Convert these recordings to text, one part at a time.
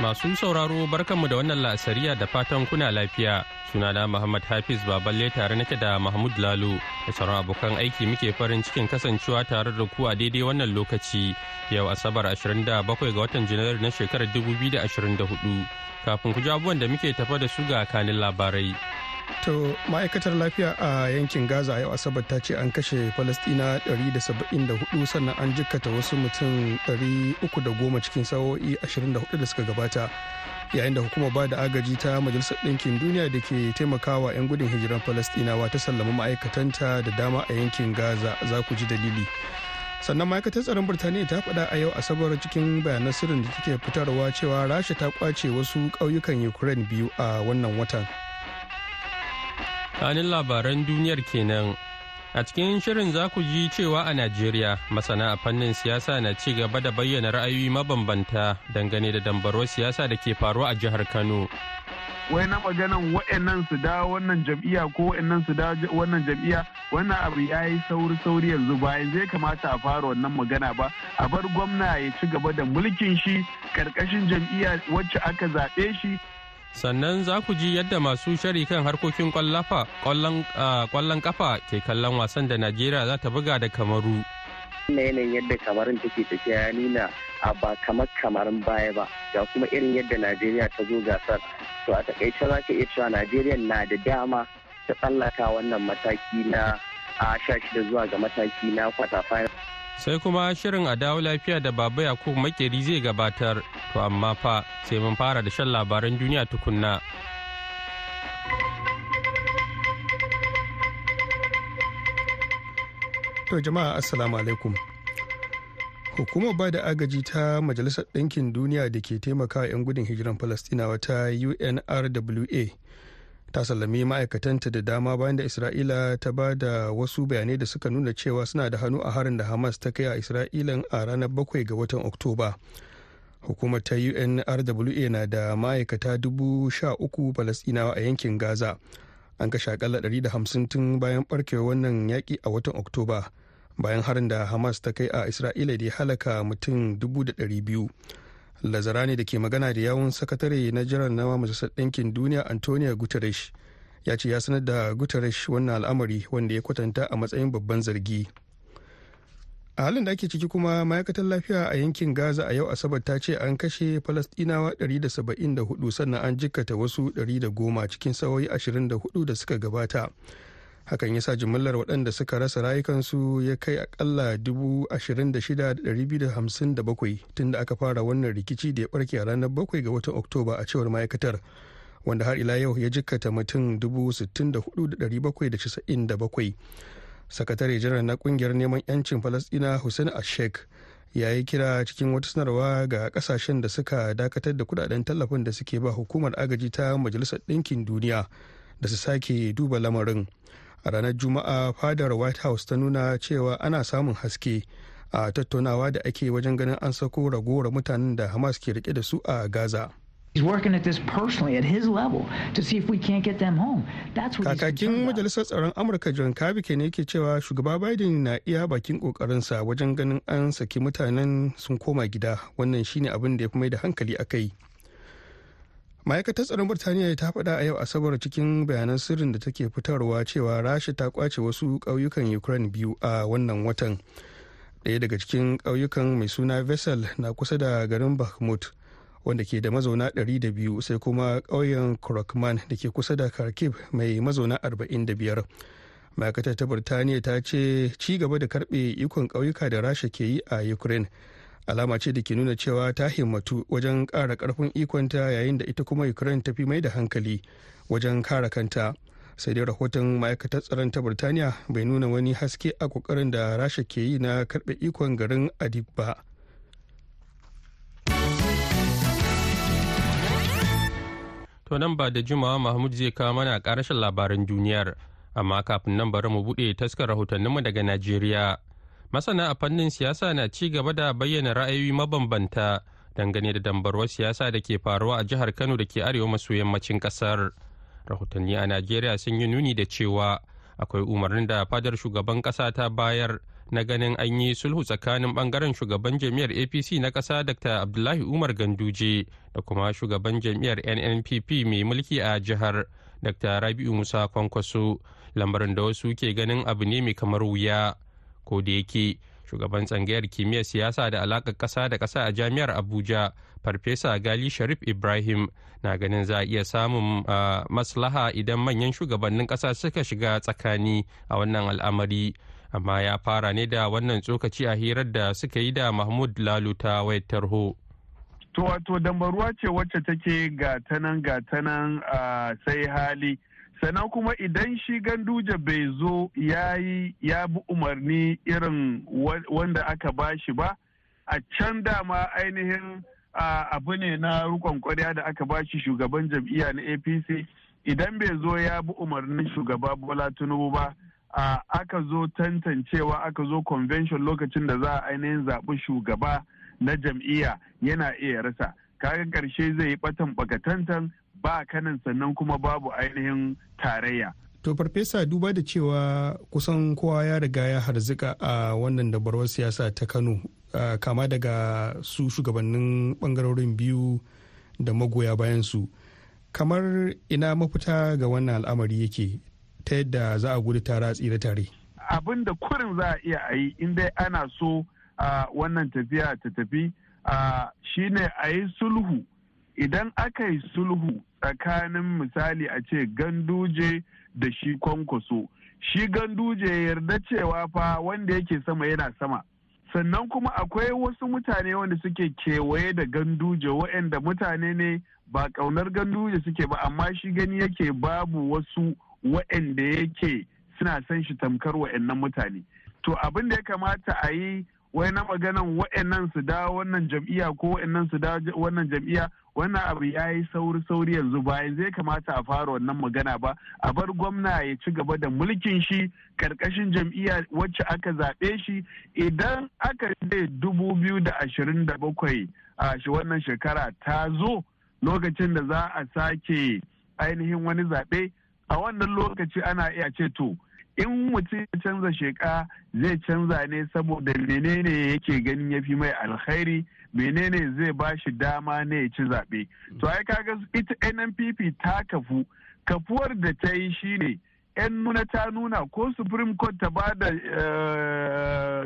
Masu sauraro barkanmu da wannan la'asariya da fatan kuna lafiya. Sunana Muhammad Hafiz Baballe tare nake da Mahmud Lalo da sauran abokan aiki muke farin cikin kasancewa tare da ku a daidai wannan lokaci. Yau Asabar 27 ga watan Janairu na shekarar 2024. Kafin ku ji abubuwan da muke tafa da su ga kanin labarai. To ma'aikatar lafiya a yankin Gaza yau Asabar ta ce an kashe Falastina 174 sannan an jikkata wasu mutum 310 cikin sa'o'i 24 da suka gabata. Yayin da hukumar ba da agaji ta Majalisar Ɗinkin Duniya da ke taimakawa 'yan gudun hijiran Falastinawa ta sallama ma'aikatanta da dama a yankin Gaza za ku ji dalili. sannan ma'aikatar tsaron birtaniya ta faɗa a yau asabar cikin bayanan sirrin da take fitarwa cewa rasha ta ƙwace wasu ƙauyukan ukraine biyu a wannan watan kanin labaran duniyar kenan. A cikin shirin za ku ji cewa a najeriya masana a fannin siyasa na ci gaba da bayyana ra'ayoyi mabambanta dangane da dambarwar siyasa da ke faruwa a jihar kano. Wai na maganan wa'annan su da wannan jam'iyya ko wa'annan su da wannan jam'iyya wannan abu ya yi sauri sauri yanzu bayan zai kamata a fara wannan magana ba. A bar gwamna ya ci gaba da mulkin shi ƙarƙashin jam'iyya wacce aka zaɓe shi sannan za ku ji yadda masu shari kan harkokin ƙwallon kafa ke kallon wasan da najeriya za ta buga da kamaru. Yanayin yadda kamarin take tafiya ya nuna a ba kamar kamarin baya ba ga kuma irin yadda najeriya ta zo gasar. To a taƙaice za ka iya cewa najeriya na da dama ta tsallaka wannan mataki na a sha shida zuwa ga mataki na kwata final. Sai kuma shirin a dawo lafiya da baba yakubu makeri zai gabatar. To amma fa sai mun fara da shan labaran duniya tukunna. To jama'a assalamu alaikum. Hukumar ba da agaji ta majalisar ɗinkin duniya da ke taimakawa 'yan gudun hijiran falastinawa ta unrwa ta sallami ma'aikatanta da dama bayan da isra'ila ta ba da wasu bayanai da suka nuna cewa suna da hannu a harin da hamas ta kai a isra'ilan a ranar bakwai ga watan oktoba. Hukumar ta unrwa na da ma'aikata dubu sha uku falasɗinawa a yankin gaza. An kashe akalla 150 tun bayan barkewar wannan yaƙi a watan oktoba bayan harin da hamas ta kai a isra'ila da ya halaka mutum dubu da biyu. Lazarani da ke magana da yawun sakatare na jiran na majalisar ɗinkin duniya antonio guterres ya ce ya sanar da guterres wannan al'amari wanda ya kwatanta a matsayin babban zargi. A halin da ake ciki kuma ma'aikatar lafiya a yankin gaza a yau asabar ta ce an kashe falastinawa 174 sannan an jikkata wasu 110 cikin sa'o'i 24 da suka gabata. Hakan ya sa jimillar waɗanda suka rasa rayukansu ya kai akalla 26,257 tun da aka fara wannan rikici da ya barke a ranar 7 ga watan oktoba a cewar ma'aikatar wanda har ila yau ya jikkata mutum 64,797 sakatare janar na ƙungiyar neman 'yancin falasdina hussein ashek ya yi kira cikin wata sanarwa ga ƙasashen da suka dakatar da kuɗaɗen tallafin da suke ba hukumar agaji ta majalisar ɗinkin duniya da su sake duba lamarin. A ranar juma'a fadar white house ta nuna cewa ana samun haske a tattaunawa da ake wajen ganin an sako ragowar mutanen da hamas ke riƙe da su a gaza. Kakakin Majalisar Tsaron Amurka John Kirby ne ke cewa shugaba Biden na iya bakin kokarinsa wajen ganin an saki mutanen sun koma gida. Wannan shine abin da ya fi mai da hankali a kai. Ma'aikatar tsaron birtaniya ta faɗa a yau asabar cikin bayanan sirrin da take fitarwa cewa rasha ta ƙwace wasu ƙauyukan ukraine biyu a wannan watan. Ɗaya daga cikin ƙauyukan mai suna vessel na kusa da garin bakhmut wanda ke da mazauna 200 sai kuma ƙauyen krokman da ke kusa da kharkiv mai mazauna 45 ma'aikatar ta birtaniya ta ce ci gaba da karɓe ikon ƙauyuka da rasha ke yi a ukraine alama ce da ke nuna cewa ta himmatu wajen ƙara ƙarfin ikonta yayin da ita kuma ukraine ta fi mai da hankali wajen kare kanta sai dai rahoton ma'aikatar tsaron ta birtaniya bai nuna wani haske a ƙoƙarin da rasha ke yi na karɓe ikon garin adib ba To nan ba da jimawa Mahmud zai kawo mana ƙarashin labaran duniyar, amma kafin nan bari mu buɗe taskar rahotanninmu daga Najeriya. Masana a fannin siyasa na ci gaba da bayyana ra'ayoyi mabambanta dangane da dambarwar siyasa da ke faruwa a jihar Kano da ke arewa maso yammacin ƙasar. Rahotanni a Najeriya sun yi nuni da cewa akwai umarnin da fadar shugaban ƙasa ta bayar na ganin an yi sulhu tsakanin ɓangaren shugaban jam'iyyar apc na ƙasa dr. Abdullahi umar ganduje da kuma shugaban jam'iyyar nnpp mai mulki a jihar dr. Rabi'u musa kwankwaso. Lambarin da wasu ke ganin abu ne mai kamar wuya. Ko da yake shugaban tsangayar kimiyyar siyasa da alaƙar ƙasa da ƙasa a jami'ar abuja farfesa gali sharif ibrahim na ganin za a iya samun maslaha idan manyan shugabannin ƙasa suka shiga tsakani a wannan al'amari amma ya fara ne da wannan tsokaci a hirar da suka yi da mahmud lalu ta wayar tarho. to wato dambaruwa ce wacce take ga tanan ga tanan sai hali sannan kuma idan shi ganduje bai zo ya yi ya bi umarni irin wanda aka ba shi ba a can dama ainihin abu ne na rukon kwarya da aka ba shi shugaban jam'iyya na apc idan bai zo ya bi umarnin shugaba bola tinubu ba aka zo tantancewa aka zo convention lokacin da za a ainihin zaɓi shugaba na jam'iyya yana iya rasa. Kaga ƙarshe zai yi ɓatan bakatantan ba kanan sannan kuma babu ainihin tarayya To farfesa duba da cewa kusan kowa ya riga ya harzika a wannan dabarwar siyasa ta Kano kama daga su shugabannin ɓangarorin biyu da magoya bayan su. Kamar ina mafita ga wannan al'amari yake ta yadda za a gudu tare a tsira tare. Abin da kurin za a iya a yi in dai ana so a wannan tafiya ta tafi shine a yi sulhu idan aka yi sulhu tsakanin misali a ce ganduje da shi kwankwaso. Shi ganduje yarda cewa fa wanda yake sama yana sama. Sannan kuma akwai wasu mutane wanda suke kewaye da ganduje waɗanda mutane ne ba ƙaunar ganduje suke ba amma shi gani yake babu wasu waɗanda yake suna son shi tamkar waɗannan mutane. To abin da ya kamata a yi wai na maganan wa'annan su dawo wannan jam'iyya ko wa'annan su dawo wannan jam'iyya wannan abu ya yi sauri sauri yanzu bayan zai kamata a fara wannan magana ba. A bar gwamna ya ci gaba da mulkin shi ƙarƙashin jam'iyya wacce aka zaɓe shi. Idan aka ce dubu biyu da ashirin da bakwai a shi wannan shekara ta zo lokacin da za a sake ainihin wani zaɓe a wannan lokaci ana iya ce to in mutum ya canza sheka zai canza ne saboda menene yake ganin ya fi mai alkhairi menene zai ba shi dama ne ya ci zaɓe. To ai kaga ita nnpp ta kafu. Kafuwar da ta yi shine yan nuna ta nuna ko supreme court ta ba da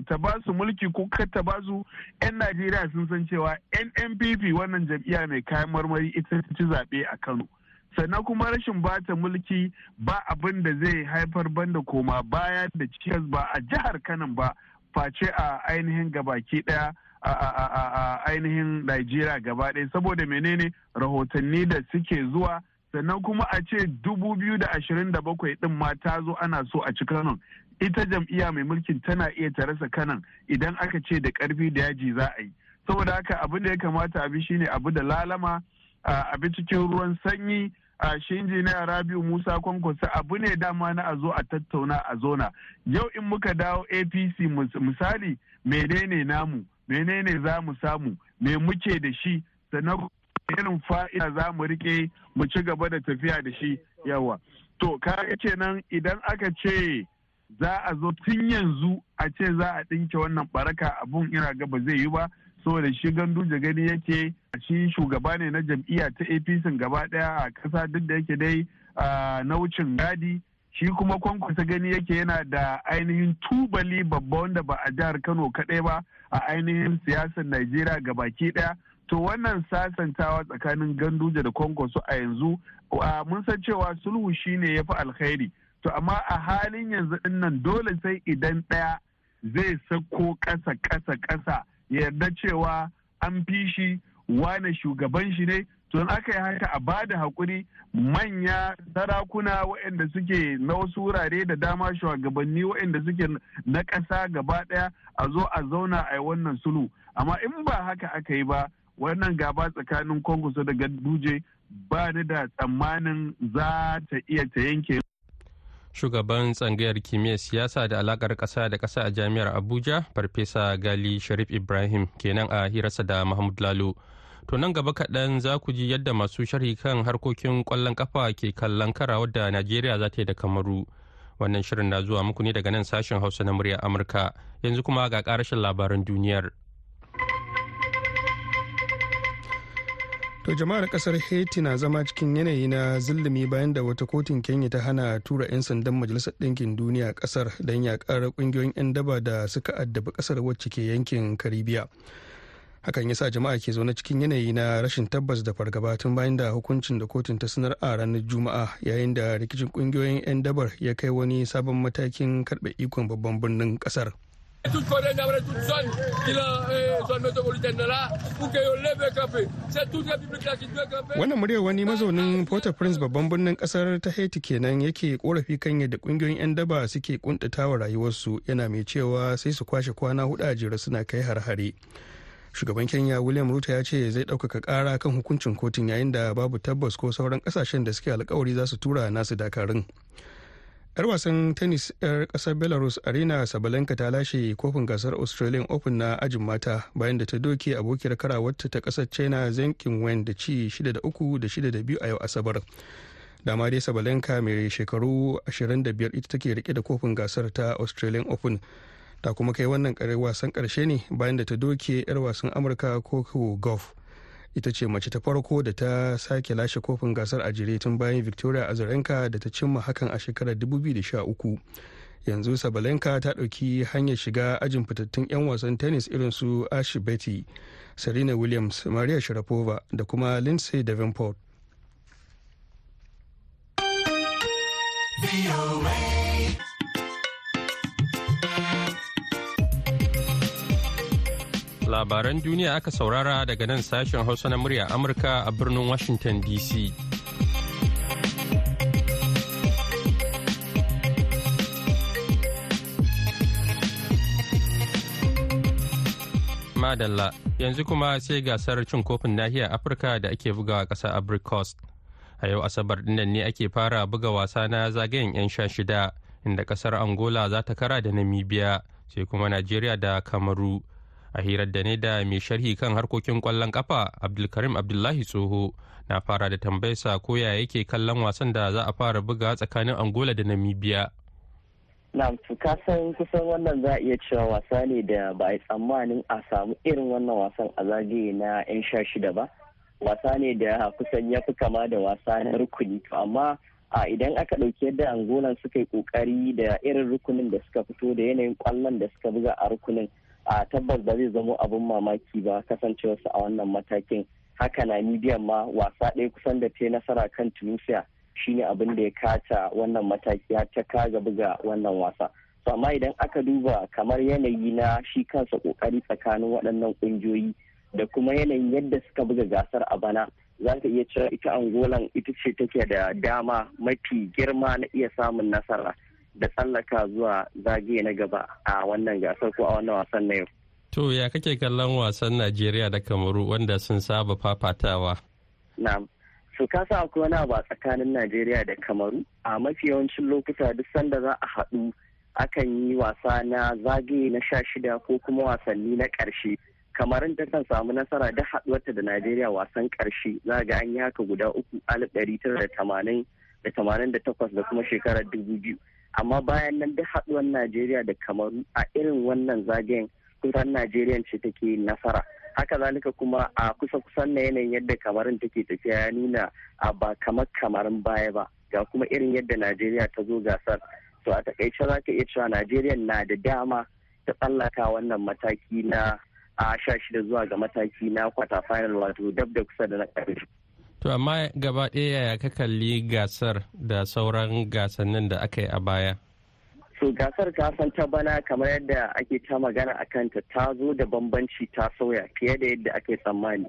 ta ba su mulki ko ta ba su yan najeriya sun san cewa nnpp wannan jam'iyya mai kayan marmari ita ci zaɓe a kano. Sannan kuma rashin bata mulki ba abin da zai haifar banda koma baya da cikas ba a jihar kanan ba face a ainihin gabaki ɗaya a ainihin Najeriya gaba ɗaya. Saboda menene? Rahotanni da suke zuwa. Sannan kuma a ce bakwai din ma ta zo ana so a ci kanon ita jam'iyya mai mulkin tana iya ta rasa kanan idan aka ce da ƙarfi da yaji za a yi. Saboda haka abin da ya kamata abi shine abu da lalama abi cikin ruwan sanyi a shi injiniya rabiu musa kwankwasa abu ne dama na a zo a tattauna a zona yau in muka dawo apc misali menene namu menene za mu samu me muke da shi sannan irin fa'ida za mu riƙe mu ci gaba da tafiya da shi yawa to kaga kenan idan aka ce za a zo tun yanzu a ce za a ɗinke wannan baraka abun ina ga ba zai yi ba. Saboda shi ganduje gani yake shi shugaba ne na jam'iyya ta apc gaba ɗaya a kasa duk da yake dai na wucin gadi. Shi kuma kwankwasa gani yake yana da ainihin tubali babba wanda ba a jihar kano kaɗai ba a ainihin siyasar najeriya ga baki ɗaya to wannan sasantawa tsakanin ganduje da kwankwaso a yanzu mun san cewa sulhu shine ya fi alkhairi. To amma a halin yanzu ɗin nan dole sai idan ɗaya zai sako ƙasa ƙasa ƙasa. Yarda cewa an fi shi wane shugaban shi ne. To in aka yi haka a ba da haƙuri manya sarakuna waɗanda suke na wasu wurare da dama shugabanni waɗanda suke na ƙasa gaba ɗaya a zo a zauna a yi wannan sulhu. Amma in ba haka aka yi ba wannan gaba tsakanin kwankwaso da ganduje ba ni da tsammanin za ta iya ta yanke shugaban tsangayar kimiyyar siyasa da alakar ƙasa da ƙasa a jami'ar abuja farfesa gali sharif ibrahim kenan a hirarsa da mahmud lalo. To nan gaba kaɗan za ku ji yadda masu sharhi kan harkokin ƙwallon kafa ke kallon karawar da najeriya za ta yi da kamaru. Wannan shirin na zuwa muku ne daga nan sashen hausa na muryar amurka. Yanzu kuma ga ƙarashin labaran duniyar. To jama'ar ƙasar Haiti na zama cikin yanayi na zulumi bayan da wata kotun Kenya ta hana tura 'yan sandan Majalisar Ɗinkin Duniya ƙasar don yakar ƙungiyoyin 'yan daba da suka addabi ƙasar wacce ke yankin Karibiya. Hakan ya sa jama'a ke zaune cikin yanayi na rashin tabbas da fargaba tun bayan da hukuncin da kotun ta sanar a ranar Juma'a yayin da rikicin ƙungiyoyin 'yan dabar ya kai wani sabon matakin karɓe ikon babban birnin ƙasar. Toute Corée n'aurait toute zone qui la zone métropolitaine là pour que on lève camper. C'est toute république là qui doit camper. Wannan muryar wani mazaunin Port-au-Prince babban birnin ƙasar ta Haiti kenan yake korafi kan yadda ƙungiyoyin 'yan daba suke kuntatawa rayuwarsu yana mai cewa sai su kwashe kwana huɗu a jere suna kai har-hare. Shugaban Kenya William Ruto ya ce zai ɗaukaka ƙara kan hukuncin kotun yayin da babu tabbas ko sauran ƙasashen da suke alkawari za su tura nasu dakarun. 'Yar wasan tennis 'yar ƙasar belarus arena sabalenka ta lashe kofin gasar australian open na ajin mata bayan da ta doke abokiyar karawarta ta ƙasar china zenkin wen da ci 6 da 3 da 6 da 2 a yau asabar. Dama dai sabalenka mai shekaru 25 ita take riƙe da kofin gasar ta australian open. Ta kuma kai wannan wasan ƙarshe ne bayan da ta doke 'yar wasan amurka coco golf ita ce mace ta farko da ta sake lashe kofin gasar a jire tun bayan victoria azarenka da ta cimma hakan a shekarar 2013 yanzu sabalenka ta ɗauki hanyar shiga ajin fitattun 'yan wasan tennis irin su ashi betty serena williams maria sharapova da kuma lindsay davenport. Labaran duniya aka saurara daga nan sashen hausa na murya amurka a birnin washington dc madalla yanzu kuma sai gasar cin kofin nahiyar afirka da ake bugawa ƙasar abricos a yau asabar ɗin nan ne ake fara buga wasa na zagayen 'yan sha shida inda ƙasar angola za ta kara da namibia sai kuma najeriya da kamaru. A hirar da ne da mai sharhi kan harkokin ƙwallon kafa abdulkarim abdullahi tsoho na fara da tambayarsa ko ya yake kallon wasan da za a fara buga tsakanin angola da namibia. Na ka san kusan wannan za a iya cewa wasa ne da ba a tsammanin a samu irin wannan wasan a zagaye na 'yan sha shida ba. Wasa ne da kusan ya fi kama da wasa na rukuni. Amma a idan aka ɗauki yadda angola suka yi ƙoƙari da irin rukunin da suka fito da yanayin ƙwallon da suka buga a rukunin a tabbas ba zai zamo abin mamaki ba kasancewarsu a wannan matakin. Haka na midiyan ma wasa ɗaya kusan da ta nasara kan tunisia shine abin da ya kata wannan mataki har ta kaga buga wannan wasa. To amma idan aka duba kamar yanayi na shi kansa ƙoƙari tsakanin waɗannan ƙungiyoyi da kuma yanayin yadda suka buga gasar a bana za ka iya cewa ita angolan ita ce take da dama mafi girma na iya samun nasara. Da tsallaka zuwa zagaye na gaba a wannan gasar ko a wannan wasan na yau. To ya kake kallon wasan Najeriya da Kamaru wanda sun saba fafatawa? Na'am. Su ka sa akwai wani abu a tsakanin Najeriya da Kamaru a mafi yawancin lokuta duk sanda za a haɗu akan yi wasa na zagaye na sha shida ko kuma wasanni na ƙarshe. Kamarin ta kan samu nasara da haɗuwarta da Najeriya wasan ƙarshe za ga an yi haka guda uku alif ɗari tara da tamanin da tamanin da takwas da kuma shekarar dubu biyu. Amma bayan nan duk haduwar najeriya da kamaru a irin wannan zagayen kusan najeriya ce take nasara. Haka zalika kuma a kusa kusan na yanayin yadda kamarin take tafiya ya nuna a ba kamar kamarin baya ba ga kuma irin yadda najeriya ta zo gasar. To a taƙaice za ka iya cewa najeriya na da dama ta tsallaka wannan mataki na a sha shida zuwa ga mataki na kwata final wato dab da kusa da na ƙarshe. To amma gaba ɗaya yaya ka kalli gasar da sauran gasannin da aka yi a baya? So gasar kasan ta bana kamar yadda ake ta magana a kanta ta zo da bambanci ta sauya fiye da yadda ake tsammani.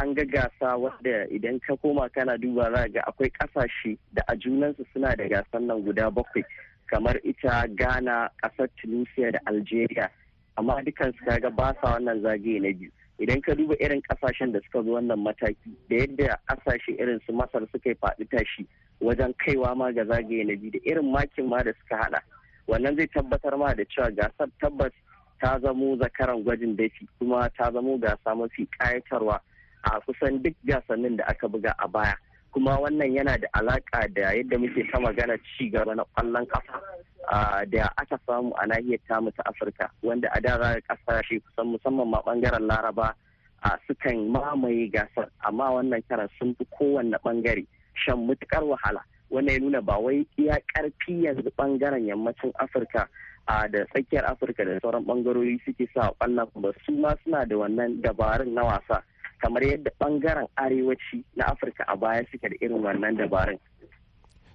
an ga gasa wadda idan ka koma kana duba za ga akwai ƙasashe da a junansu suna da gasar nan guda bakwai kamar ita Ghana, ƙasar Tunisia da Algeria. Amma dukansu kaga ba sa wannan zagaye na biyu. Idan ka duba irin ƙasashen da suka zo wannan mataki da yadda ƙasashe irin su masar suka yi faɗi tashi wajen kaiwa ma ga zagaye na biyu da irin makin ma da suka hada wannan zai tabbatar ma da cewa gasar tabbas ta zamo zakaran gwajin dafi kuma ta zamo gasa mafi kayatarwa a kusan duk gasannin da aka buga a baya. Kuma wannan yana da alaka da yadda muke ta magana ci gaba na ƙwallon kafa da aka samu a nahiyar tamu ta afirka wanda a da ƙasashe kusan musamman ma ɓangaren laraba sukan mamaye gasar. Amma wannan karan sun fi kowanne ɓangare shan mutukar wahala. Wannan ya nuna ba wai iya ƙarfi yanzu ɓangaren yammacin afirka a da tsakiyar afirka da sauran bangarori suke sa ƙwallon ba. Su ma suna da wannan dabarun na wasa kamar yadda ɓangaren arewaci na afirka a baya suke da irin wannan dabarun.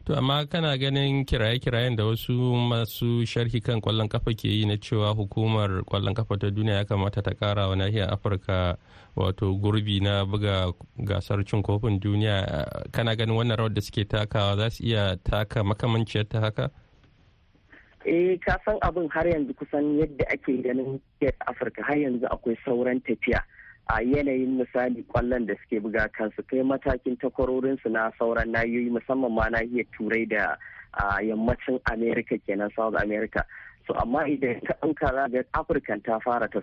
To amma kana ganin kiraye-kirayen da wasu masu sharhi kan ƙwallon kafa ke yi na cewa hukumar ƙwallon kafa ta duniya ya kamata ta kara wa nahiyar afirka wato gurbi na buga gasar cin kofin duniya kana ganin wannan rawar da suke takawa za su iya taka makamanciyar ta haka? Eh ka san abin har yanzu kusan yadda ake ganin afirka har yanzu akwai sauran tafiya. A yanayin misali ƙwallon da suke buga kansu kai matakin takwarorinsu na sauran nahiyoyi musamman ma nahiyar turai da yammacin america kenan south america. So amma idan ka ɗauka za ga afirkan ta fara ta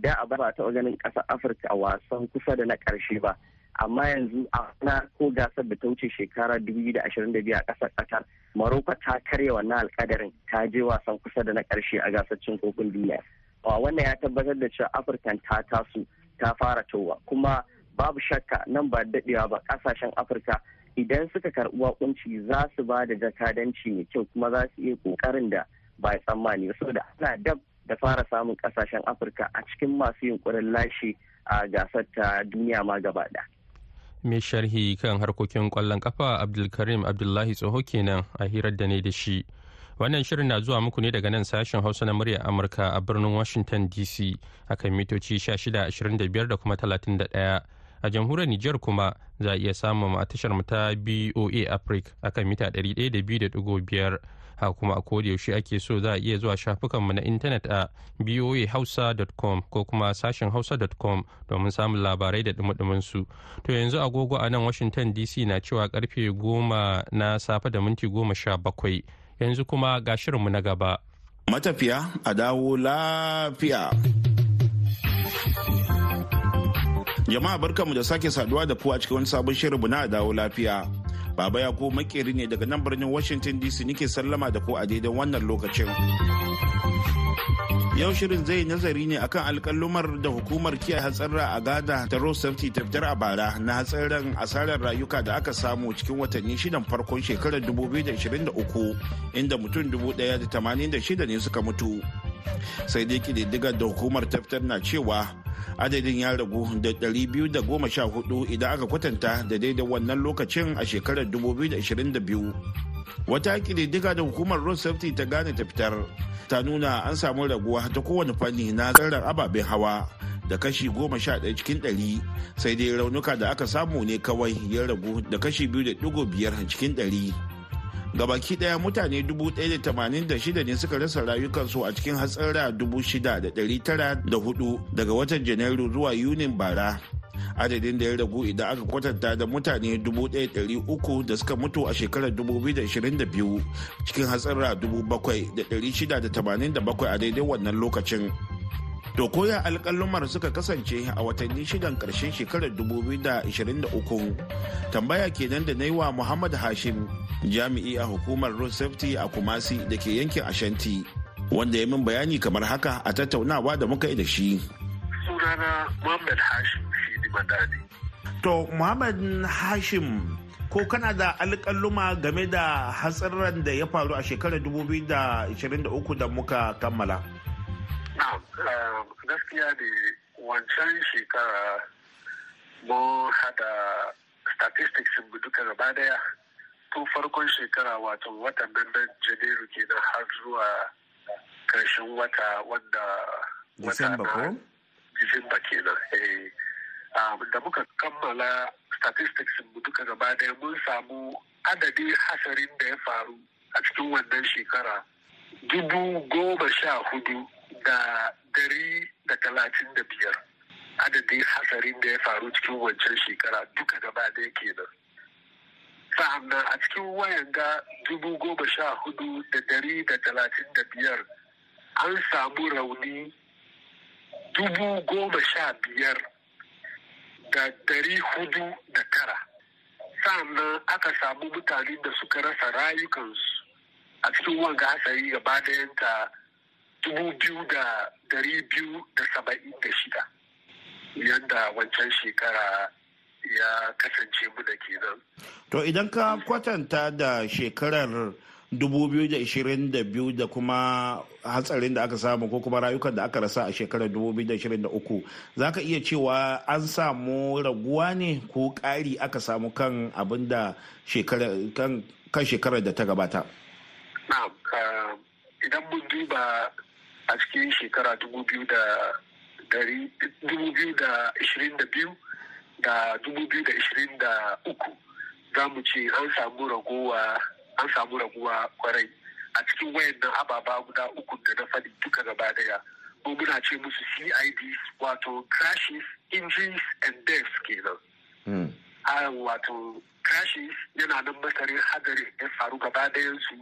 da a ba ta ganin ƙasar afirka a wasan kusa da na ƙarshe ba. Amma yanzu a na ko gasar da ta wuce shekara 2022 a ƙasar qatar maroko ta karya wannan alƙadarin ta je wasan kusa da na ƙarshe a gasar cin kofin duniya. Wannan ya tabbatar da cewa afirkan ta tasu ta fara towa. Kuma babu shakka nan ba daɗewa ba ƙasashen afirka idan suka karɓi wakunci za su ba da jakadanci mai kyau kuma za su iya ƙoƙarin da ba tsammani saboda ana dab da fara samun ƙasashen afirka a cikin masu yunkurin lashe a gasar ta duniya ma gaba ɗaya. mai sharhi kan harkokin ƙwallon kafa abdulkarim abdullahi tsoho kenan a hirar da ne da shi. Wannan shirin na zuwa muku ne daga nan sashen hausa na muryar amurka a birnin washington dc akan mitoci 1625 da kuma 31 a jamhuriyar niger kuma za a iya samun a tashar mu ta boa africa akan mita 102.5 haka kuma a koda yaushe ake so za a iya zuwa shafukanmu na intanet a boahausa.com ko kuma sashen hausa.com domin samun labarai da dumudumin su. To yanzu agogo a nan washington dc na cewa ƙarfe goma na safe da minti goma sha bakwai. Yanzu kuma ga shirinmu na gaba. Matafiya a dawo lafiya. Jama'a barkanmu da sake saduwa da ku a cikin wani sabon shirinmu na dawo lafiya. Baba ya ko makeri ne daga nan birnin Washington DC nike sallama da ku a daidan wannan lokacin. Yau shirin zai nazari ne akan alkalumar da hukumar kiyaye hatsarra a gada ta Road Safety ta fitar a bara na hatsarin asarar rayuka da aka samu cikin watanni shidan farkon shekarar 2023 inda mutum 1,086 ne suka mutu. Sai dai kididdigar da hukumar ta fitar na cewa adadin ya ragu da 214 idan aka kwatanta da daidai wannan lokacin a shekarar 2022 wata kididdiga da hukumar road safety ta gane ta fitar ta nuna an samu raguwa ta kowane fanni na tsarin ababen hawa da kashi goma sha ɗaya cikin ɗari. Sai dai raunuka da aka samu ne kawai ya ragu da kashi biyu da ɗigo biyar cikin ɗari. Gabaki ɗaya mutane 1,086 ne suka rasa rayukansu a cikin hatsara 6,904 daga watan janairu zuwa yunin bara. Adadin da ya ragu idan aka kwatanta da mutane 1,300 da suka mutu a shekarar 2022 cikin hatsara 7,687 a daidai wannan lokacin. To koya alƙalumar suka kasance a watanni shidan ƙarshen shekarar 2023 tambaya kenan da na yi wa Muhammad Hashim. Jami'i a hukumar road safety a Kumasi da ke yankin Ashanti wanda ya min bayani kamar haka a tattaunawa da muka yi da shi. Sunana Muhammad Hashim Shidi Madani. To Muhammad Hashim ko kana da alƙaluma game da hatsarin da ya faru a shekarar 2023 da muka kammala? gaskiya da wancan shekara mun hada statistics duka gaba ɗaya tun farkon shekara wato watan nan na janairu kenan har zuwa ƙarshen wata wanda wata na disamba kenan da muka kammala statistics mu duka gaba ɗaya mun samu adadin hasarin da ya faru a cikin wannan shekara. Dubu goma sha huɗu da dari da talatin da biyar adadin hasarin da ya faru cikin wancan shekara duka gaba ɗaya kenan. Sa'an nan a cikin wayan ga dubu goma sha huɗu da dari da talatin da biyar an samu rauni dubu goma sha biyar da dari huɗu da tara. Sa'annan aka samu mutane da suka rasa rayukansu a cikin wanga hatsari gaba dayanta dubu biyu da dari biyu da saba'in da shida. Yadda wancan shekara ya kasance mu da kenan. To idan ka kwatanta da shekarar 2022 da kuma hatsarin da aka samu ko kuma rayukan da aka rasa a shekarar 2023 za ka iya cewa an samu raguwa ne ko ƙari aka samu kan abin da kan shekarar da ta gabata? Na'am, idan mun duba a cikin shekara 2022 da 2023 za mu ce an samu ragowa an samu raguwa ƙwarai. A cikin wayannan ababa guda uku da na faɗi duka gaba ɗaya ko muna ce musu CIDs wato crashes injuries and deaths kenan. A wato crashes yana nan masarin hadari ya faru gaba su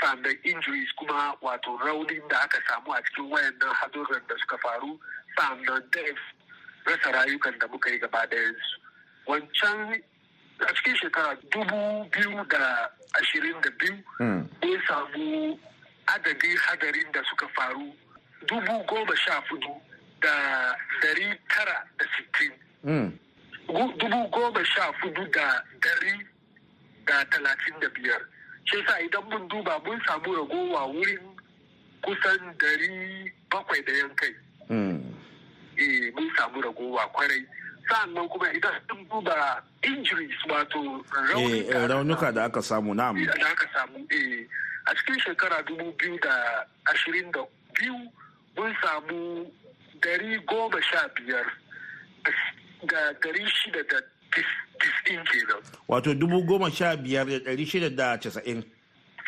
sannan injuries kuma wato raunin da aka samu a cikin wayannan haduran da suka faru sannan deaths rasa rayukan da muka yi gaba su wancan a cikin shekara dubu biyu da ashirin da biyu mun samu adadin hadarin da suka faru dubu goma sha fudu da dari tara da sittin. Dubu goma sha fudu da dari da talatin da biyar. Shi sa idan mun duba mun samu ragowa wurin kusan dari bakwai da yankai. Eh mun samu ragowa ƙwarai. Sa'annan kuma idan sun duba injuries wato raunuka da aka samu na'am. Da aka samu a cikin shekara dubu biyu da ashirin da biyu mun samu dari goma sha biyar da dari shida da tis'in kenan. Wato dubu goma sha biyar da dari shida da casa'in.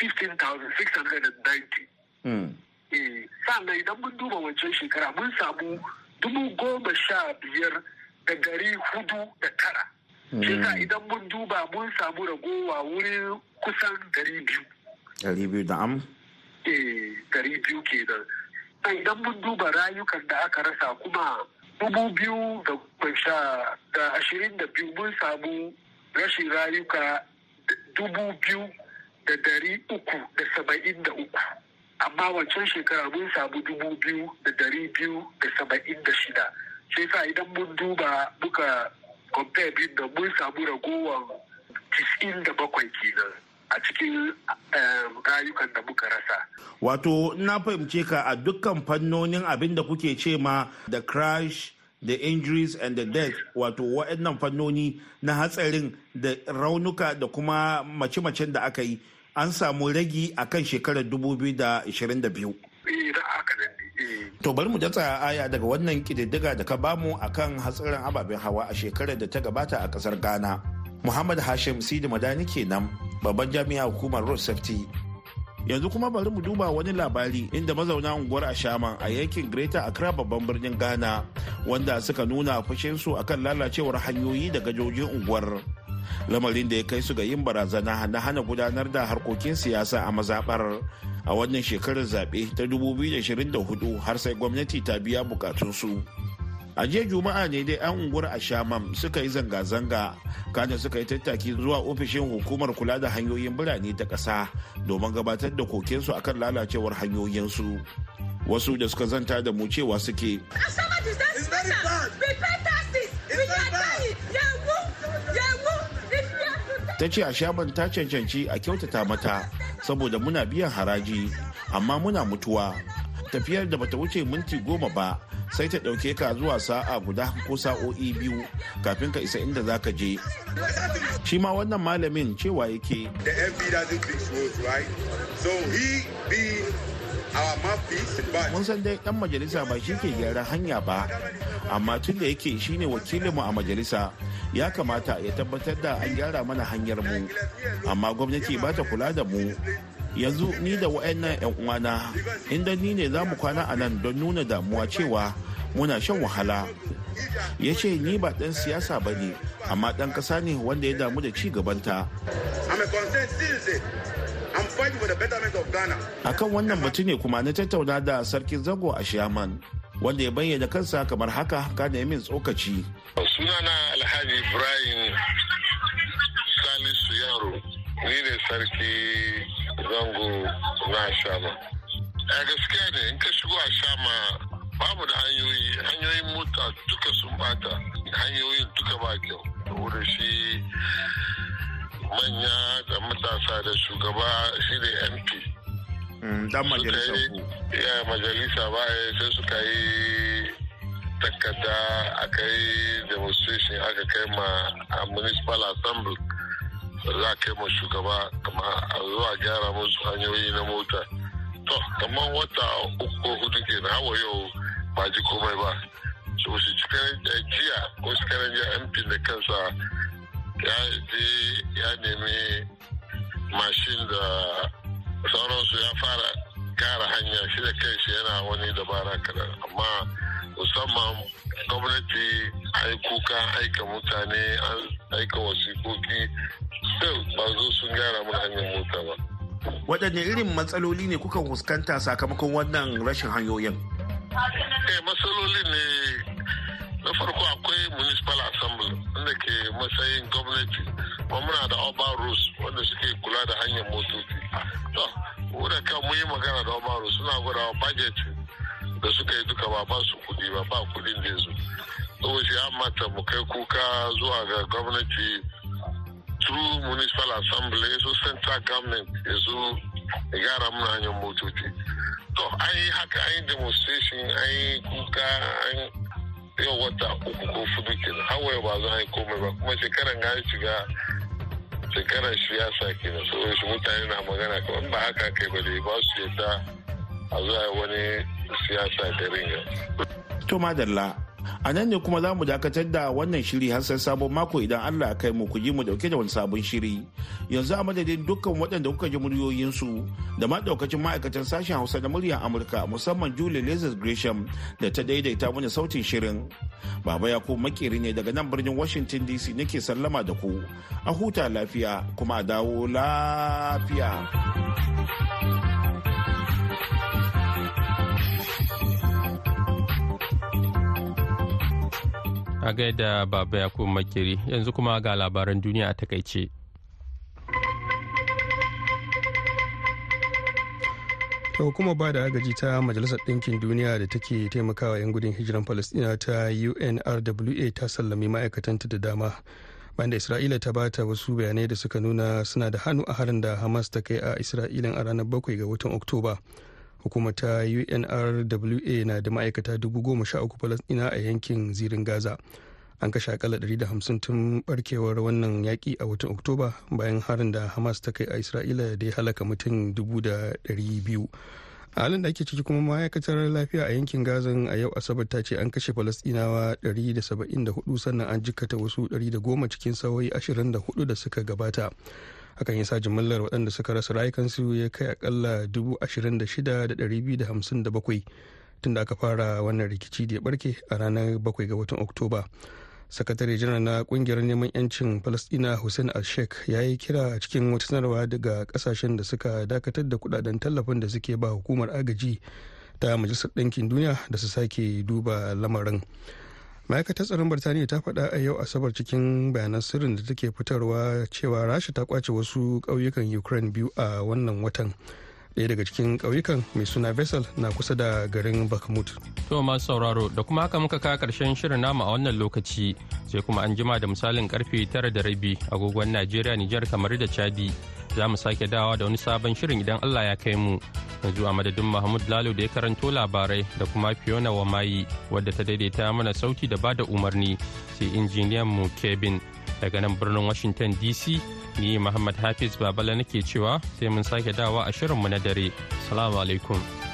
15,690 sa'an nan idan mun duba wancan shekara mun samu dubu goma sha biyar da gari huɗu da tara. Shi idan mun duba mun samu ragowa wurin kusan gari biyu. Gari biyu da am? Eh, gari biyu kenan. Idan mun duba rayukan da aka rasa kuma dubu biyu da sha da ashirin da biyu mun samu rashin rayuka dubu biyu da dari uku da saba'in da uku. Amma wancan shekara mun samu dubu biyu da dari biyu da saba'in da shida. sai sa idan mun duba muka compare bin da mun samu ragowar tis'in da bakwai kenan a cikin rayukan da muka rasa. Wato na fahimce ka a dukkan fannonin abin da kuke ce ma da crash the injuries and the death wato waɗannan fannoni na hatsarin da raunuka da kuma mace-macen da aka yi an samu ragi a kan shekarar 2022. To bari mu datsa aya daga wannan kididdiga da ka ba mu akan hatsarin ababen hawa a shekarar da ta gabata a ƙasar Ghana. Muhammad Hashim Sidi Madani kenan babban jami'a hukumar Road Safety. Yanzu kuma bari mu duba wani labari inda mazauna unguwar Ashaman a yankin Greater Accra babban birnin Ghana wanda suka nuna fushinsu akan lalacewar hanyoyi da gajojin unguwar. Lamarin da ya kai su ga yin barazana na hana gudanar da harkokin siyasa a mazaɓar. A wannan shekarar zaɓe ta 2024 har sai gwamnati ta biya bukatunsu. A jiya juma'a ne dai 'yan unguwar ashamam suka yi zanga-zanga kana suka yi tattaki zuwa ofishin hukumar kula da hanyoyin birane ta ƙasa domin gabatar da kokensu akan lalacewar hanyoyinsu. Wasu da suka zanta da mu cewa suke ta ce a shaban ta cancanci a kyautata mata saboda muna biyan haraji amma muna mutuwa. Tafiyar da bata wuce minti goma ba sai ta ɗauke ka zuwa sa'a guda ko sa'o'i biyu kafin ka isa inda zaka je. Shi ma wannan malamin cewa yake mun san dai ɗan majalisa ba shi ke gyaran hanya ba amma tun da yake shine wakilinmu a majalisa ya kamata ya tabbatar da an gyara mana hanyar mu. Amma gwamnati ba ta kula da mu. Yanzu ni da wa'annan 'yan uwana inda ni ne za mu kwana a nan don nuna damuwa cewa muna shan wahala. Ya ce ni ba ɗan siyasa ba ne amma ɗan ƙasa ne wanda ya damu da ci gabanta. Akan wannan batu ne kuma na tattauna da sarkin zango a shaman wanda ya bayyana kansa kamar haka kada min tsokaci. Sunana alhaji ibrahim salisu yaro ni ne sarki zango na shama a gaskiya ne in ka shigo a shama babu da hanyoyi. Hanyoyin mota duka sun bata hanyoyin duka ba kyau. Saboda shi manya da matasa da shugaba shi ne mp dan majalisa ya majalisa ba sai suka yi takarda aka yi demonstration aka kai ma a municipal assembly. Za kai ma shugaba kama a zuwa gyara musu hanyoyi na mota. To kamar wata uku huɗu ke na hawa yau ba ji komai ba. So shi cikin jiya ko cikin jiya mp da kansa ya je ya nemi mashin da sauransu ya fara kara hanya shi da kai shi yana wani dabara kadan amma musamman gwamnati ai kuka aika mutane an aika wasikoki still ba zo sun gyara mun hanyar mota ba. Waɗanne irin matsaloli ne kuka fuskanta sakamakon wannan rashin hanyoyin? Eh matsaloli ne. Na farko akwai assembly wanda ke matsayin gwamnati kuma muna da urban rules wanda suke kula da hanyar motoci. To da kan mun yi magana da urban rules suna gwada budget da suka yi duka ba ba su kudi ba ba kudin da su saboda shi mata mu kai kuka zuwa ga gwamnati through municipal assembly so central government ya zo ya gyara hanyar motoci. To an yi haka an yi demonstration an yi kuka an yau wata uku ko fudu kenan. Hawaye ba za a yi komai ba. Kuma shekaran ya shiga shekarar siyasa kenan. Saboda shi mutane na magana kamar ba haka kai ba dai. Ba su yadda a zuwa wani siyasa da ringa. To madalla a nan ne kuma za mu dakatar da wannan shiri har sai sabon mako idan Allah kai mu ku ji mu ɗauke da wani sabon shiri. Yanzu a madadin dukkan waɗanda kuka ji muryoyinsu da ma daukacin ma'aikatan sashen Hausa da muryar Amurka musamman Julie Lazarus Gresham da ta daidaita mana sautin shirin. Baba ya makeri ne daga nan birnin Washington DC nake sallama da ku. A huta lafiya kuma a dawo lafiya. A gaida baba yakubu makiri yanzu kuma ga labaran duniya a taƙaice. Ta hukumar ba da agaji ta majalisar ɗinkin duniya da take taimakawa 'yan gudun hijiran palestina ta unrwa ta sallami ma'aikatanta da dama bayan da isra'ila ta bata wasu bayanai da suka nuna suna da hannu a harin da hamas ta kai a isra'ilan a ranar 7 ga watan oktoba. Hukumar ta unrwa na da ma'aikata dubu goma sha uku falasɗina a yankin zirin gaza. An kashe akalla 150 tun barkewar wannan yaƙi a watan oktoba bayan harin da hamas ta kai a isra'ila da ya halaka mutum dubu da biyu. A halin da ake ciki kuma ma'aikatar lafiya a yankin gazan a yau asabar ta ce an kashe falasɗinawa 174 sannan an jikkata wasu 110 cikin sauyi 24 da suka gabata. Hakan ya sa jimillar waɗanda suka rasa rayukansu ya kai akalla 26,257 tun da aka fara wannan rikici da ya barke a ranar 7 ga watan oktoba. Sakatare janar na ƙungiyar neman yancin palestina hussein al-sheikh ya yi kira cikin wata sanarwa daga ƙasashen da suka dakatar da kuɗaɗen tallafin da suke ba hukumar agaji ta majalisar ɗinkin duniya da su sake duba lamarin. Ma'aikatar tsaron birtaniya ta faɗa a yau asabar cikin bayanan sirrin da take fitarwa cewa rasha ta ƙwace wasu ƙauyukan ukraine biyu a wannan watan. Ɗaya daga cikin ƙauyukan mai suna vessel na kusa da garin bakhmut. To masu sauraro da kuma haka muka kawo ƙarshen shirin namu a wannan lokaci sai kuma an jima da misalin ƙarfe tara da rabi agogon najeriya nijar kamar da chadi. Za mu sake dawa da wani sabon shirin idan allah ya kai mu. Yanzu a madadin mahmud lalo da ya karanto labarai da kuma fiona wamayi wadda ta daidaita mana sauti da ba da umarni sai injiniyan mu kevin. Daga nan birnin washington dc ni muhammad hafiz babala nake cewa sai mun sake dawa a shirinmu na dare. Salamu alaikum.